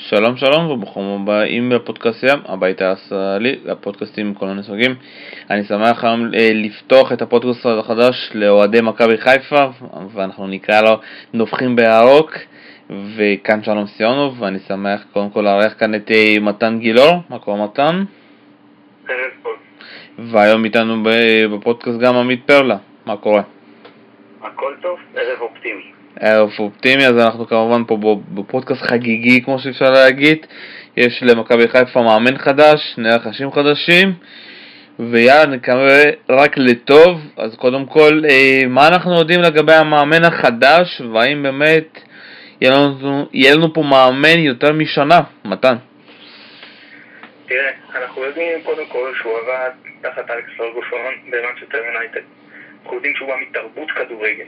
שלום שלום וברוכים הבאים בפודקאסט ים, הבית הישראלי, הפודקאסטים עם כל הנסוגים. אני שמח היום אה, לפתוח את הפודקאסט החדש לאוהדי מכבי חיפה, ואנחנו נקרא לו נובחים בירוק, וכאן שלום סיונוב, ואני שמח קודם כל לארח כאן את אה, מתן גילאור, מה קורה מתן? והיום איתנו בפודקאסט גם עמית פרלה, מה קורה? הכל טוב, ערב אופטימי. ערב אופטימי, אז אנחנו כמובן פה בפודקאסט חגיגי, כמו שאפשר להגיד. יש למכבי חיפה מאמן חדש, שני רכשים חדשים, ויאללה, נקווה רק לטוב. אז קודם כל, אה, מה אנחנו יודעים לגבי המאמן החדש, והאם באמת יהיה לנו, יהיה לנו פה מאמן יותר משנה? מתן. תראה, אנחנו יודעים קודם כל שהוא עבד תחת אלכס פרגוסון במנצ'סטר יונייטד. אנחנו יודעים שהוא בא מתרבות כדורגל.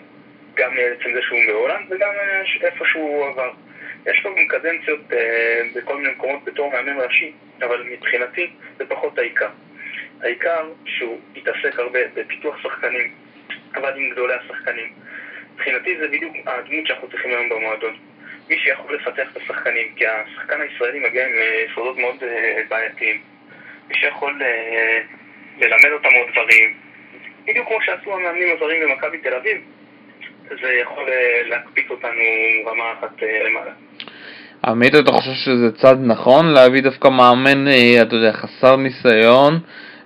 גם מעצם זה שהוא בהולנד וגם אה, איפה שהוא עבר. יש לו גם קדנציות אה, בכל מיני מקומות בתור מאמן ראשי, אבל מבחינתי זה פחות העיקר. העיקר שהוא התעסק הרבה בפיתוח שחקנים, עבד עם גדולי השחקנים. מבחינתי זה בדיוק הדמות שאנחנו צריכים היום במועדון. מי שיכול לפתח את השחקנים, כי השחקן הישראלי מגיע עם אה, יסודות מאוד בעייתיים. מי שיכול ללמד אותם עוד דברים, בדיוק כמו שעשו המאמנים הזרים במכבי תל אביב, זה יכול אה, להקפיץ אותנו רמה אחת אה, למעלה. עמית, אתה חושב שזה צד נכון להביא דווקא מאמן, אה, אתה יודע, חסר ניסיון,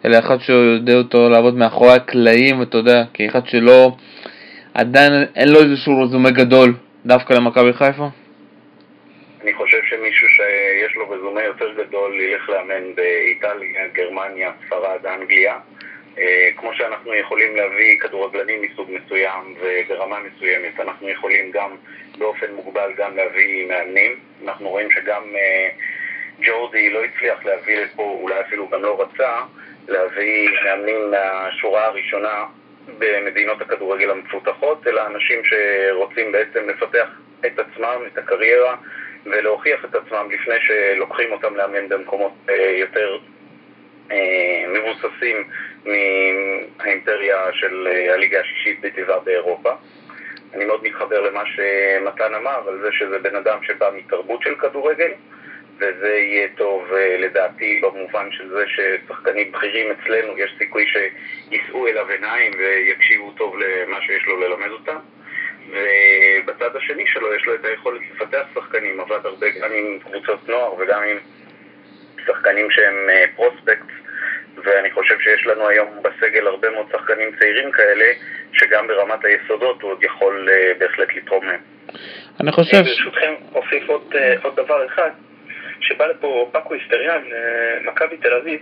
אלא אחד שיודע אותו לעבוד מאחורי הקלעים, אתה יודע, כאחד שלא, עדיין אין לו איזשהו רזומה גדול דווקא למכבי חיפה? אני חושב שמישהו שיש לו רזומה יותר גדול ילך לאמן באיטליה, גרמניה, ספרד, אנגליה. אה, כמו שאנחנו יכולים להביא כדורגלנים מסוג מסוים וברמה מסוימת, אנחנו יכולים גם באופן מוגבל גם להביא מאמנים. אנחנו רואים שגם אה, ג'ורדי לא הצליח להביא לפה, אולי אפילו גם לא רצה, להביא מאמנים מהשורה הראשונה במדינות הכדורגל המפותחות, אלא אנשים שרוצים בעצם לפתח את עצמם, את הקריירה, ולהוכיח את עצמם לפני שלוקחים אותם לאמן במקומות אה, יותר מבוססים מהאימפריה של אה, הליגה השישית בטבעה באירופה. אני מאוד מתחבר למה שמתן אמר, על זה שזה בן אדם שבא מתרבות של כדורגל, וזה יהיה טוב אה, לדעתי במובן של זה ששחקנים בכירים אצלנו, יש סיכוי שיישאו אליו עיניים ויקשיבו טוב למה שיש לו ללמד אותם. ובצד השני שלו יש לו את היכולת לפתח שחקנים, עבד הרבה גם עם קבוצות נוער וגם עם שחקנים שהם פרוספקט אה, ואני חושב שיש לנו היום בסגל הרבה מאוד שחקנים צעירים כאלה, שגם ברמת היסודות הוא עוד יכול uh, בהחלט לתרום מהם. אני חושב... ברשותכם, אוסיף עוד, עוד דבר אחד, שבא לפה פאקו היסטריאן, מכבי תל אביב,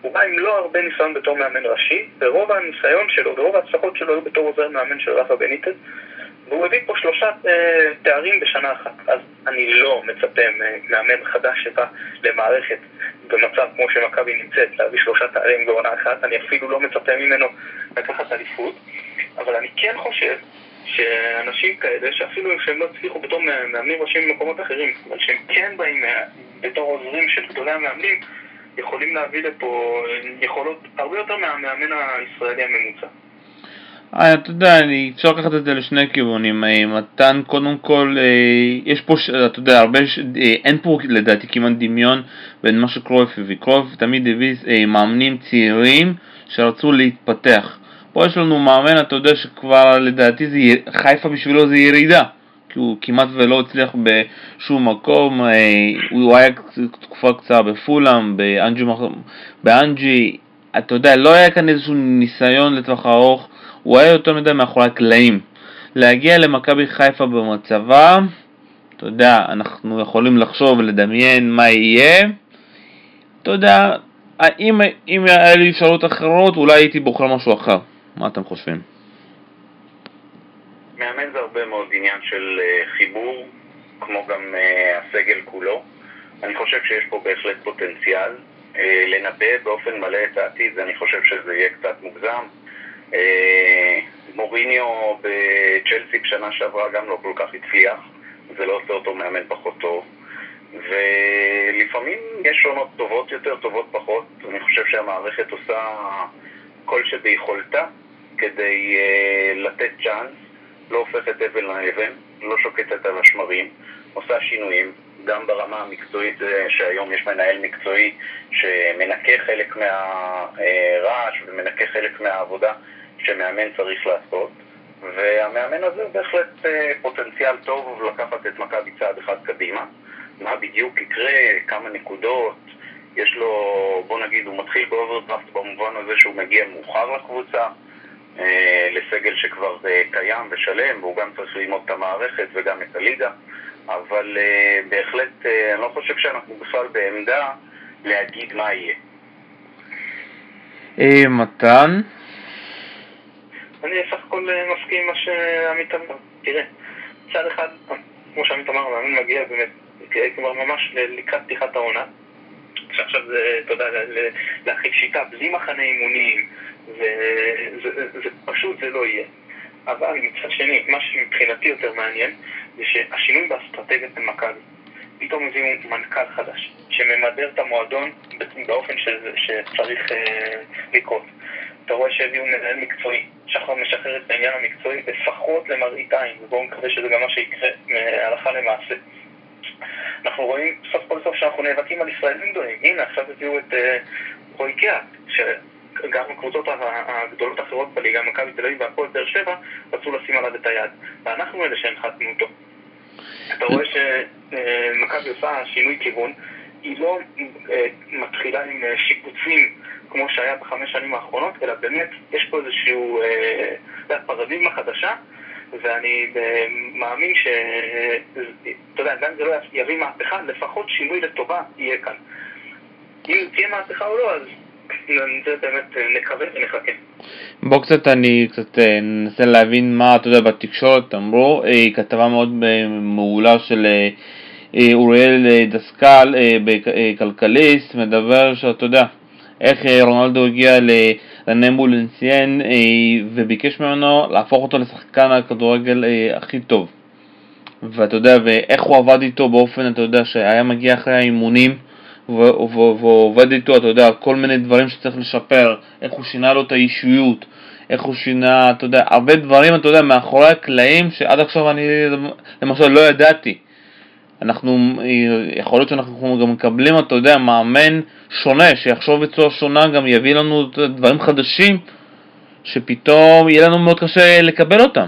הוא בא עם לא הרבה ניסיון בתור מאמן ראשי, ורוב הניסיון שלו ורוב ההצלחות שלו היו בתור עוזר מאמן של רפה בניטד, והוא הביא פה שלושה אה, תארים בשנה אחת. אז אני לא מצפה מאמן חדש שבא למערכת במצב כמו שמכבי נמצאת, להביא שלושה תארים בעונה אחת, אני אפילו לא מצפה ממנו לקחת אליפות, אבל אני כן חושב שאנשים כאלה, שאפילו שהם לא הצליחו בתור מאמנים ראשיים במקומות אחרים, אבל שהם כן באים בתור עוזרים של גדולי המאמנים, יכולים להביא לפה יכולות הרבה יותר מהמאמן הישראלי הממוצע. אה, אתה יודע, אני אפשר לקחת את זה לשני כיוונים. אה, מתן, קודם כל, אה, יש פה, אתה יודע, הרבה, אין פה לדעתי כמעט דמיון בין מה שקרויף הביא. תמיד הביא מאמנים צעירים שרצו להתפתח. פה יש לנו מאמן, אתה יודע, שכבר לדעתי זה, חיפה בשבילו זה ירידה. כי הוא כמעט ולא הצליח בשום מקום, הוא היה תקופה קצרה בפולאם, באנג'י, אתה יודע, לא היה כאן איזשהו ניסיון לטווח ארוך הוא היה יותר מדי מאחורי הקלעים. להגיע למכבי חיפה במצבה, אתה יודע, אנחנו יכולים לחשוב ולדמיין מה יהיה. אתה יודע, אם, אם היה לי אפשרות אחרות, אולי הייתי בוחר משהו אחר. מה אתם חושבים? מאמן זה הרבה מאוד עניין של uh, חיבור, כמו גם uh, הסגל כולו. אני חושב שיש פה בהחלט פוטנציאל. Uh, לנבא באופן מלא את העתיד, אני חושב שזה יהיה קצת מוגזם. אה, מוריניו בצ'לסי בשנה שעברה גם לא כל כך הצליח, זה לא עושה אותו מאמן פחות טוב. ולפעמים יש עונות טובות יותר, טובות פחות. אני חושב שהמערכת עושה כל שביכולתה כדי uh, לתת צ'אנס, לא הופכת אבן לאבן, לא שוקטת על השמרים, עושה שינויים. גם ברמה המקצועית שהיום יש מנהל מקצועי שמנקה חלק מהרעש ומנקה חלק מהעבודה שמאמן צריך לעשות. והמאמן הזה הוא בהחלט פוטנציאל טוב לקחת את מכבי צעד אחד קדימה. מה בדיוק יקרה, כמה נקודות, יש לו, בוא נגיד, הוא מתחיל באוברדרפט במובן הזה שהוא מגיע מאוחר לקבוצה, אה, לסגל שכבר אה, קיים ושלם, והוא גם צריך ללמוד את המערכת וגם את הליגה, אבל אה, בהחלט, אה, אני לא חושב שאנחנו בכלל בעמדה להגיד מה יהיה. אה, מתן? אני סך הכל אה, מסכים עם מה שעמית אמר. תראה, מצד אחד, כמו שעמית אמר, המאמן מגיע באמת, כבר ממש לקראת פתיחת העונה. שעכשיו זה, אתה יודע, להכין שיטה בלי מחנה אימונים, וזה פשוט זה לא יהיה. אבל מצד שני, מה שמבחינתי יותר מעניין, זה שהשינוי באסטרטגיית מכבי. פתאום הביאו מנכ"ל חדש, שממדר את המועדון באופן שזה, שצריך אה, לקרות. אתה רואה שהביאו מנהל מקצועי, שחר משחרר את העניין המקצועי לפחות למראית עין, ובואו נקווה שזה גם מה שיקרה אה, הלכה למעשה. אנחנו רואים סוף כל סוף שאנחנו נאבקים על ישראלים גדולים. הנה, עכשיו הביאו את אה, רועי קיאט, שגם הקבוצות הגדולות האחרות בליגה, מכבי תל אביב והפועל באר שבע, רצו לשים עליו את היד. ואנחנו אלה שהנחתנו אותו. אתה רואה שמכבי עושה שינוי כיוון, היא לא אה, מתחילה עם אה, שיפוצים כמו שהיה בחמש שנים האחרונות, אלא באמת יש פה איזשהו פרדיגמה חדשה. ואני אה, מאמין ש... אתה יודע, גם אם זה לא יביא מהפכה, לפחות שינוי לטובה יהיה כאן. אם תהיה מהפכה או לא, אז זה באמת אה, נקווה ונחכה. בוא קצת אני קצת אנסה אה, להבין מה, אתה יודע, בתקשורת אמרו, כתבה מאוד מעולה של אוריאל דסקל בכלכליסט, מדבר שאתה יודע, איך רונלדו הגיע לנמבולנסיין אה, וביקש ממנו להפוך אותו לשחקן הכדורגל אה, הכי טוב. ואתה יודע, ואיך הוא עבד איתו באופן, אתה יודע, שהיה מגיע אחרי האימונים ועובד איתו, אתה יודע, כל מיני דברים שצריך לשפר, איך הוא שינה לו את האישיות, איך הוא שינה, אתה יודע, הרבה דברים, אתה יודע, מאחורי הקלעים שעד עכשיו אני למשל לא ידעתי. אנחנו, יכול להיות שאנחנו גם מקבלים, אתה יודע, מאמן שונה, שיחשוב בצורה שונה, גם יביא לנו דברים חדשים, שפתאום יהיה לנו מאוד קשה לקבל אותם.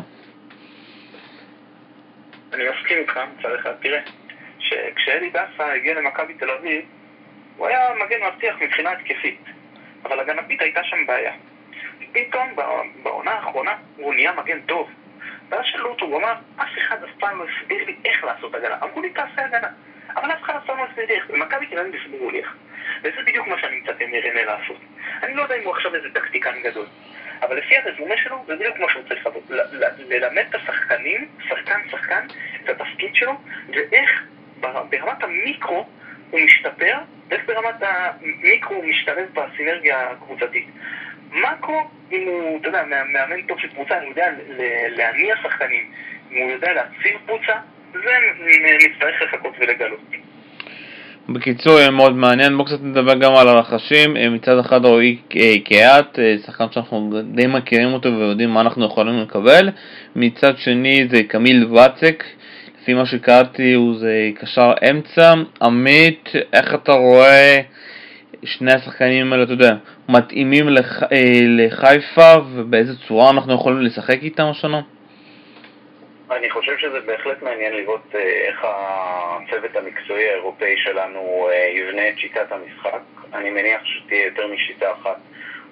אני מסכים איתך, אחד, תראה, שכשאלי דסה הגיע למכבי תל אביב, הוא היה מגן מבטיח מבחינה התקפית, אבל הגנתית הייתה שם בעיה. פתאום בעונה האחרונה הוא נהיה מגן טוב. ואז שאלו אותו, הוא אמר, אף אחד אף פעם לא הסביר לי איך לעשות הגנה. אמרו לי, תעשה הגנה. אבל אף אחד אף פעם לא הסביר לי איך. במכבי תל אביב הסבירו לי איך. וזה בדיוק מה שאני מצפה מרנה לעשות. אני לא יודע אם הוא עכשיו איזה טקטיקן גדול. אבל לפי הרזומה שלו, זה בדיוק מה שהוא צריך לעשות. ללמד את השחקנים, שחקן שחקן, את התפקיד שלו, ואיך ברמת המיקרו הוא משתפר, ואיך ברמת המיקרו משתלב בסינרגיה הקבוצתית. מאקרו, אם הוא, אתה יודע, מאמן טוב של קבוצה, הוא יודע להניע שחקנים, אם הוא יודע להציל קבוצה, זה נצטרך לחכות ולגלות. בקיצור, מאוד מעניין. בואו קצת נדבר גם על הרכשים. אה, מצד אחד רועי אה, קיאט, אה, שחקן שאנחנו די מכירים אותו ויודעים מה אנחנו יכולים לקבל. מצד שני זה קמיל ואצק, לפי מה שקראתי הוא זה קשר אמצע. עמית, איך אתה רואה שני השחקנים האלה, אתה יודע, מתאימים לח... לחיפה ובאיזה צורה אנחנו יכולים לשחק איתם השנה? אני חושב שזה בהחלט מעניין לראות אה, איך הצוות המקצועי האירופאי שלנו אה, יבנה את שיטת המשחק. אני מניח שתהיה יותר משיטה אחת.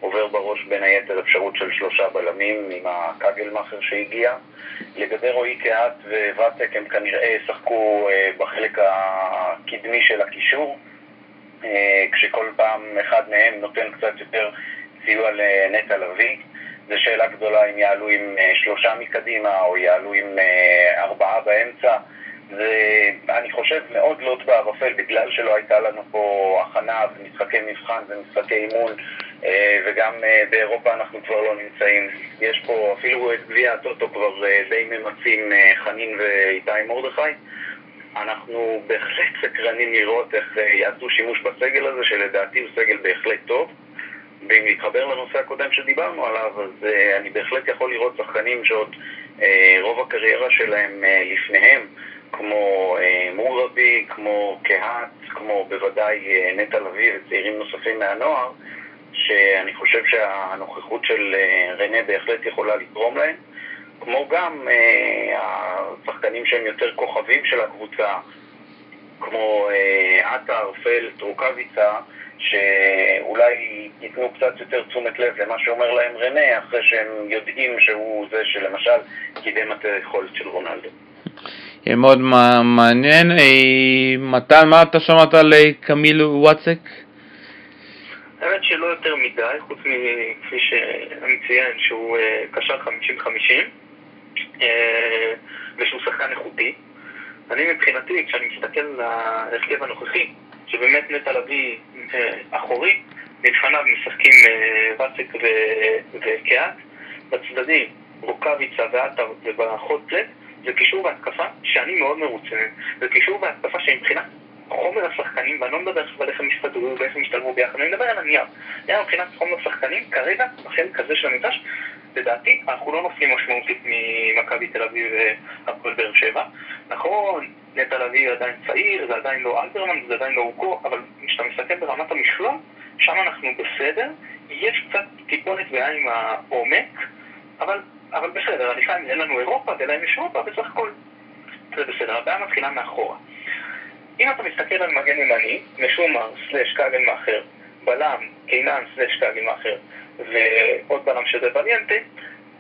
עובר בראש בין היתר אפשרות של שלושה בלמים עם הקגלמאכר שהגיע. לגבי רועי קהת וואטק הם כנראה ישחקו אה, בחלק הקדמי של הקישור, כשכל פעם אחד מהם נותן קצת יותר סיוע לנטע לביא. זו שאלה גדולה אם יעלו עם אה, שלושה מקדימה או יעלו עם אה, ארבעה באמצע. זה, אני חושב, מאוד לוט בערפל בגלל שלא הייתה לנו פה הכנה ומשחקי מבחן ומשחקי אימון אה, וגם באירופה אנחנו כבר לא נמצאים. יש פה, אפילו את גביע הטוטו כבר די ממצים חנין ואיתי מרדכי. אנחנו בהחלט סקרנים לראות איך יעשו שימוש בסגל הזה, שלדעתי הוא סגל בהחלט טוב. ואם להתחבר לנושא הקודם שדיברנו עליו, אז אני בהחלט יכול לראות שחקנים שעוד רוב הקריירה שלהם לפניהם, כמו אה, מורבי, כמו קהת, כמו בוודאי אה, נטע לביא וצעירים נוספים מהנוער, שאני חושב שהנוכחות של אה, רנה בהחלט יכולה לתרום להם, כמו גם אה, השחקנים שהם יותר כוכבים של הקבוצה, כמו אה, עטר, פלט, רוקאביצה, שאולי ייתנו קצת יותר תשומת לב למה שאומר להם רנה, אחרי שהם יודעים שהוא זה שלמשל קידם את היכולת של רונלדו. יהיה מאוד מעניין. מתן, מה אתה שמעת על קמיל וואצק? האמת שלא יותר מדי, חוץ מכפי שאני ציין שהוא קשר 50-50 ושהוא שחקן איכותי. אני מבחינתי, כשאני מסתכל על ההרכב הנוכחי, שבאמת נטע לביא אחורי, לפניו משחקים ואצק וקהת, בצדדים רוקאביצה ועטר ובחוץ-לט, זה קישור בהתקפה שאני מאוד מרוצה זה קישור בהתקפה שמבחינת חומר השחקנים, ואני לא מדבר עכשיו על איך הם יסתדרו ואיך הם ישתלבו ביחד, אני מדבר על הנייר. הנייר מבחינת חומר שחקנים, כרגע, בחלק הזה של המגרש, לדעתי, אנחנו לא נופלים משמעותית ממכבי תל אביב והפועל באר שבע. נכון, נטע לביא עדיין צעיר, זה עדיין לא אלברמן, זה עדיין לא אוגו, אבל כשאתה מסתכל ברמת המכלול, שם אנחנו בסדר. יש קצת טיפונת בעיה עם העומק, אבל, אבל בסדר, אני חייב, אין לנו אירופה, ולהם יש אירופה, בסך הכל זה בסדר. הבעיה מתחילה מאחורה. אם אתה מסתכל על מגן ימני, משומר סלש כגן מאחר, בלם, קינן סלש כגן מאחר, ועוד בלם שזה וליאנטה,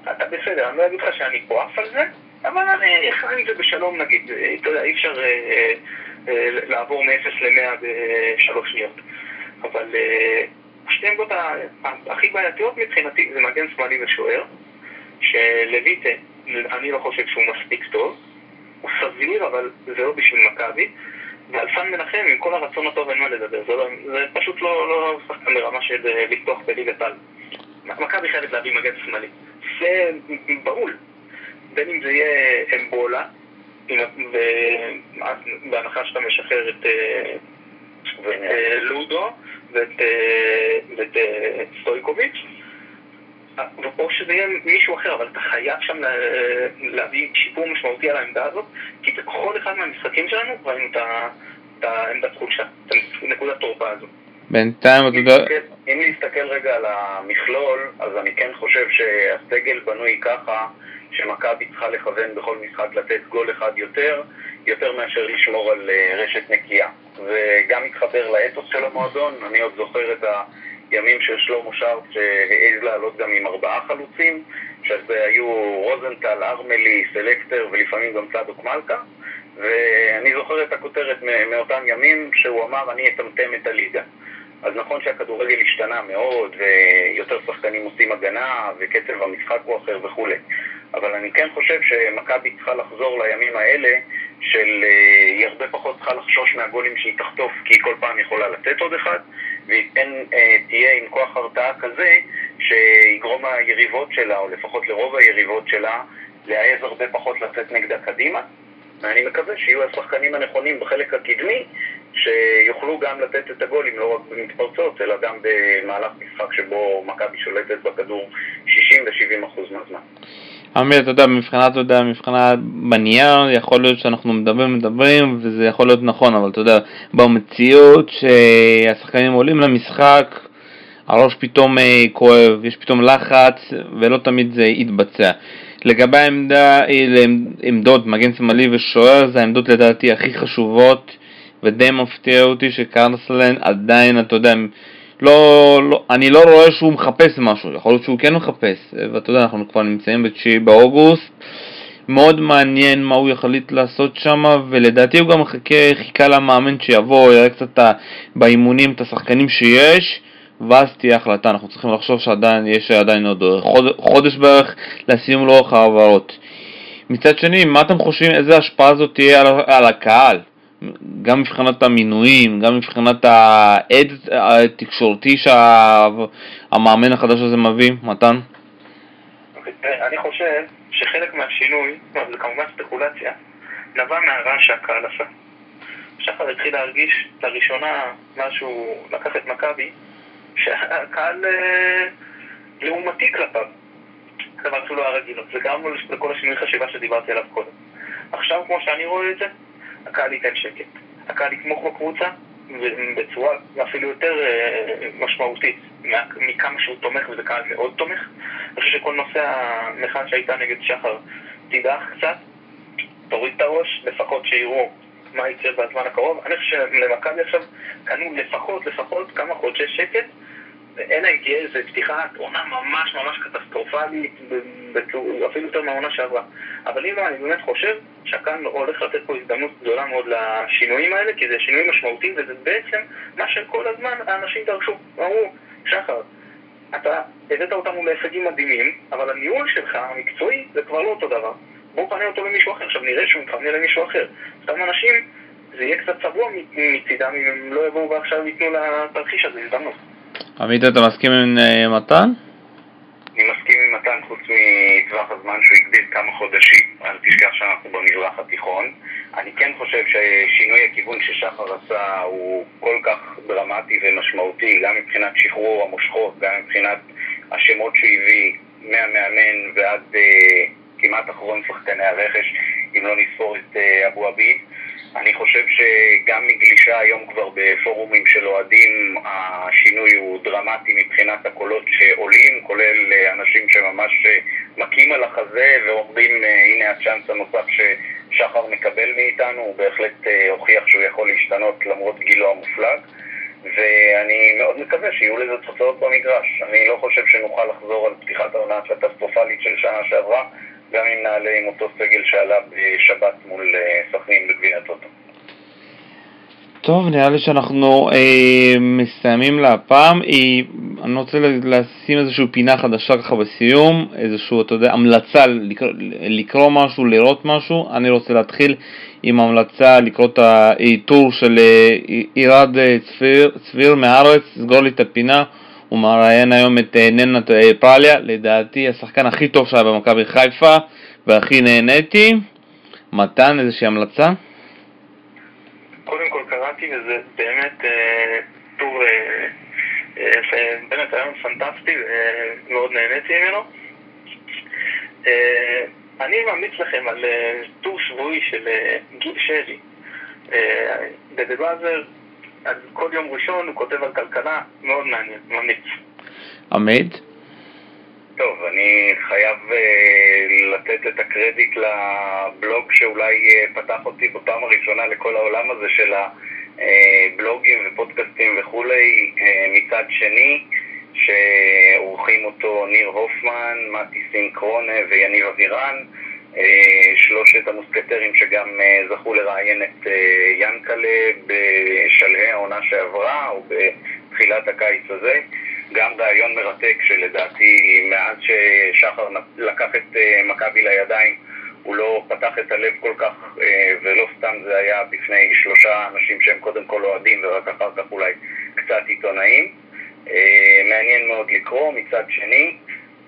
אתה בסדר, אני לא אגיד לך שאני פה עף על זה, אבל אני אחרי את זה בשלום נגיד, אתה יודע, אי אפשר אה, אה, לעבור מ-0 ל-100 בשלוש שניות. אבל אה, שתי עמדות הכי בעייתיות מבחינתי זה מגן שמאלי ושוער, שלויטה, אני לא חושב שהוא מספיק טוב, הוא סביר, אבל זה לא בשביל מכבי. ועל סן מנחם, עם כל הרצון הטוב אין מה לדבר, זה, לא, זה פשוט לא, לא שחקן ברמה של לפתוח בליגת על. מכבי חייבת להביא מגן שמאלי. זה בהול. בין אם זה יהיה אמבולה, בהנחה שאתה משחרר את לודו ואת סטויקוביץ', או שזה יהיה מישהו אחר, אבל אתה חייב שם להביא שיפור משמעותי על העמדה הזאת, כי בכל אחד מהמשחקים שלנו ראינו את העמדת חולשה, את נקודת תורפה הזו. בינתיים אתה יודע... אם להסתכל רגע על המכלול, אז אני כן חושב שהסגל בנוי ככה שמכבי צריכה לכוון בכל משחק לתת גול אחד יותר, יותר מאשר לשמור על רשת נקייה. וגם מתחבר לאתוס של המועדון, אני עוד זוכר את הימים של שלמה שרף שהעז לעלות גם עם ארבעה חלוצים, שזה היו רוזנטל, ארמלי, סלקטר ולפעמים גם צדוק מלכה. ואני זוכר את הכותרת מאותם ימים שהוא אמר אני אטמטם את הליגה. אז נכון שהכדורגל השתנה מאוד, ויותר שחקנים עושים הגנה, וקצב המשחק הוא אחר וכולי. אבל אני כן חושב שמכבי צריכה לחזור לימים האלה של היא הרבה פחות צריכה לחשוש מהגולים שהיא תחטוף, כי היא כל פעם יכולה לתת עוד אחד, והיא כן תהיה עם כוח הרתעה כזה, שיגרום ליריבות שלה, או לפחות לרוב היריבות שלה, להעז הרבה פחות לצאת נגדה קדימה. ואני מקווה שיהיו השחקנים הנכונים בחלק הקדמי, שיוכלו גם לתת את הגולים לא רק במתפרצות, אלא גם במהלך משחק שבו מכבי שולטת בכדור 60 ו-70 אחוז מהזמן. עמיר, אתה יודע, מבחינת, אתה יודע, מבחינת בנייר, יכול להיות שאנחנו מדברים, מדברים, וזה יכול להיות נכון, אבל אתה יודע, במציאות שהשחקנים עולים למשחק, הראש פתאום כואב, יש פתאום לחץ, ולא תמיד זה יתבצע. לגבי העמדה, עמדות מגן שמאלי ושוער, זה העמדות לדעתי הכי חשובות, ודי מפתיע אותי שקרסלן עדיין, אתה יודע, לא, לא, אני לא רואה שהוא מחפש משהו, יכול להיות שהוא כן מחפש, ואתה יודע, אנחנו כבר נמצאים ב-9 באוגוסט, מאוד מעניין מה הוא יחליט לעשות שם, ולדעתי הוא גם מחכה, חיכה למאמן שיבוא, יראה קצת באימונים את השחקנים שיש, ואז תהיה החלטה, אנחנו צריכים לחשוב שעדיין יש עדיין עוד חוד, חודש בערך לסיום לאורך העברות. מצד שני, מה אתם חושבים, איזה השפעה זאת תהיה על, על הקהל? גם מבחינת המינויים, גם מבחינת העד התקשורתי שהמאמן החדש הזה מביא, מתן? אני חושב שחלק מהשינוי, זה כמובן ספקולציה, נבע מהרעש שהקהל עשה. שחר התחיל להרגיש לראשונה משהו, לקח את מכבי, שהקהל לעומתי כלפיו. דבר שהוא לא היה רגיל, זה גרם לו לכל השינוי חשיבה שדיברתי עליו קודם. עכשיו, כמו שאני רואה את זה, הקהל ייתן שקט. הקהל יתמוך בקבוצה בצורה אפילו יותר אה, משמעותית מכמה שהוא תומך, וזה קהל מאוד תומך. אני חושב שכל נושא המחאה שהייתה נגד שחר תדעך קצת, תוריד את הראש, לפחות שיראו מה יקרה בזמן הקרוב. אני חושב שלמכבי עכשיו קנו לפחות, לפחות כמה חודשי שקט, תהיה איזו פתיחת עונה ממש ממש קטסטרופלית, אפילו יותר מהעונה שעברה. אבל אם אני באמת חושב שהקהל הולך לתת פה הזדמנות גדולה מאוד לשינויים האלה, כי זה שינויים משמעותיים, וזה בעצם מה שכל הזמן האנשים דרשו. אמרו, שחר, אתה הבאת אותנו להישגים מדהימים, אבל הניהול שלך, המקצועי, זה כבר לא אותו דבר. בואו פנה אותו למישהו אחר. עכשיו נראה שהוא מתפנה למישהו אחר. אותם אנשים, זה יהיה קצת צבוע מצידם אם הם לא יבואו ועכשיו ייתנו לתרחיש הזה הזדמנות. עמית, אתה מסכים עם אה, מתן? אני מסכים עם מתן חוץ מטווח הזמן שהוא הגדיר כמה חודשים. אל תשכח שאנחנו במזרח התיכון. אני כן חושב ששינוי הכיוון ששחר עשה הוא כל כך דרמטי ומשמעותי, גם מבחינת שחרור המושכות, גם מבחינת השמות שהוא הביא מהמאמן ועד uh, כמעט אחרון שחקני הרכש, אם לא נספור את uh, אבו עביד. אני חושב שגם מגלישה היום כבר בפורומים של אוהדים השינוי הוא דרמטי מבחינת הקולות שעולים, כולל אה, אנשים שממש אה, מכים על החזה ואומרים אה, הנה הצ'אנס הנוסף ששחר מקבל מאיתנו, הוא בהחלט הוכיח שהוא יכול להשתנות למרות גילו המופלג ואני מאוד מקווה שיהיו לזה תוצאות במגרש. אני לא חושב שנוכל לחזור על פתיחת העונה הקטסטרופלית של שנה שעברה גם אם נעלה עם אותו סגל שעלה בשבת מול אה, סכנין בגביע הטוטו. טוב, נראה לי שאנחנו אה, מסיימים להפעם. אה, אני רוצה לשים איזושהי פינה חדשה ככה בסיום, איזושהי, אתה יודע, המלצה לקרוא, לקרוא משהו, לראות משהו. אני רוצה להתחיל עם המלצה לקרוא את הטור של אה, עירד אה, צפיר, צפיר מהארץ, סגור לי את הפינה. הוא מראיין היום את אה, ננה אה, פרליה, לדעתי השחקן הכי טוב שהיה במכבי חיפה והכי נהניתי. מתן, איזושהי המלצה? קודם כל קראתי וזה באמת אה, טור, באמת רעיון פנטסטי ומאוד נהניתי ממנו. אני ממליץ לכם על טור שבועי של גיל שלי. בדה באזר אז כל יום ראשון הוא כותב על כלכלה, מאוד מעניין, ממליץ. עמית? טוב, אני חייב uh, לתת את הקרדיט לבלוג שאולי uh, פתח אותי בפעם הראשונה לכל העולם הזה של הבלוגים אה, ופודקאסטים וכולי, uh, מצד שני, שעורכים אותו ניר הופמן, מתי סינקרונה ויניב אבירן. אה, שלושת המוסקטרים שגם אה, זכו לראיין את אה, ינקלה בשלהי העונה שעברה או בתחילת הקיץ הזה. גם ראיון מרתק שלדעתי מאז ששחר לקח את מכבי לידיים הוא לא פתח את הלב כל כך, ולא סתם זה היה בפני שלושה אנשים שהם קודם כל אוהדים ורק אחר כך אולי קצת עיתונאים. מעניין מאוד לקרוא, מצד שני,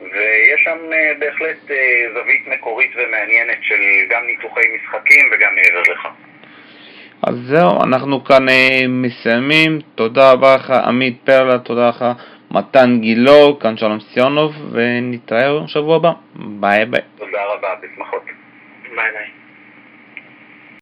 ויש שם אה, בהחלט אה, זווית מקורית ומעניינת של גם ניתוחי משחקים וגם מעבר לכך. אז זהו, אנחנו כאן אה, מסיימים. תודה רבה לך, עמית פרלה, תודה לך, מתן גילו, כאן שלום סיונוב, ונתראה בשבוע הבא. ביי ביי. תודה רבה, בשמחות. ביי ביי.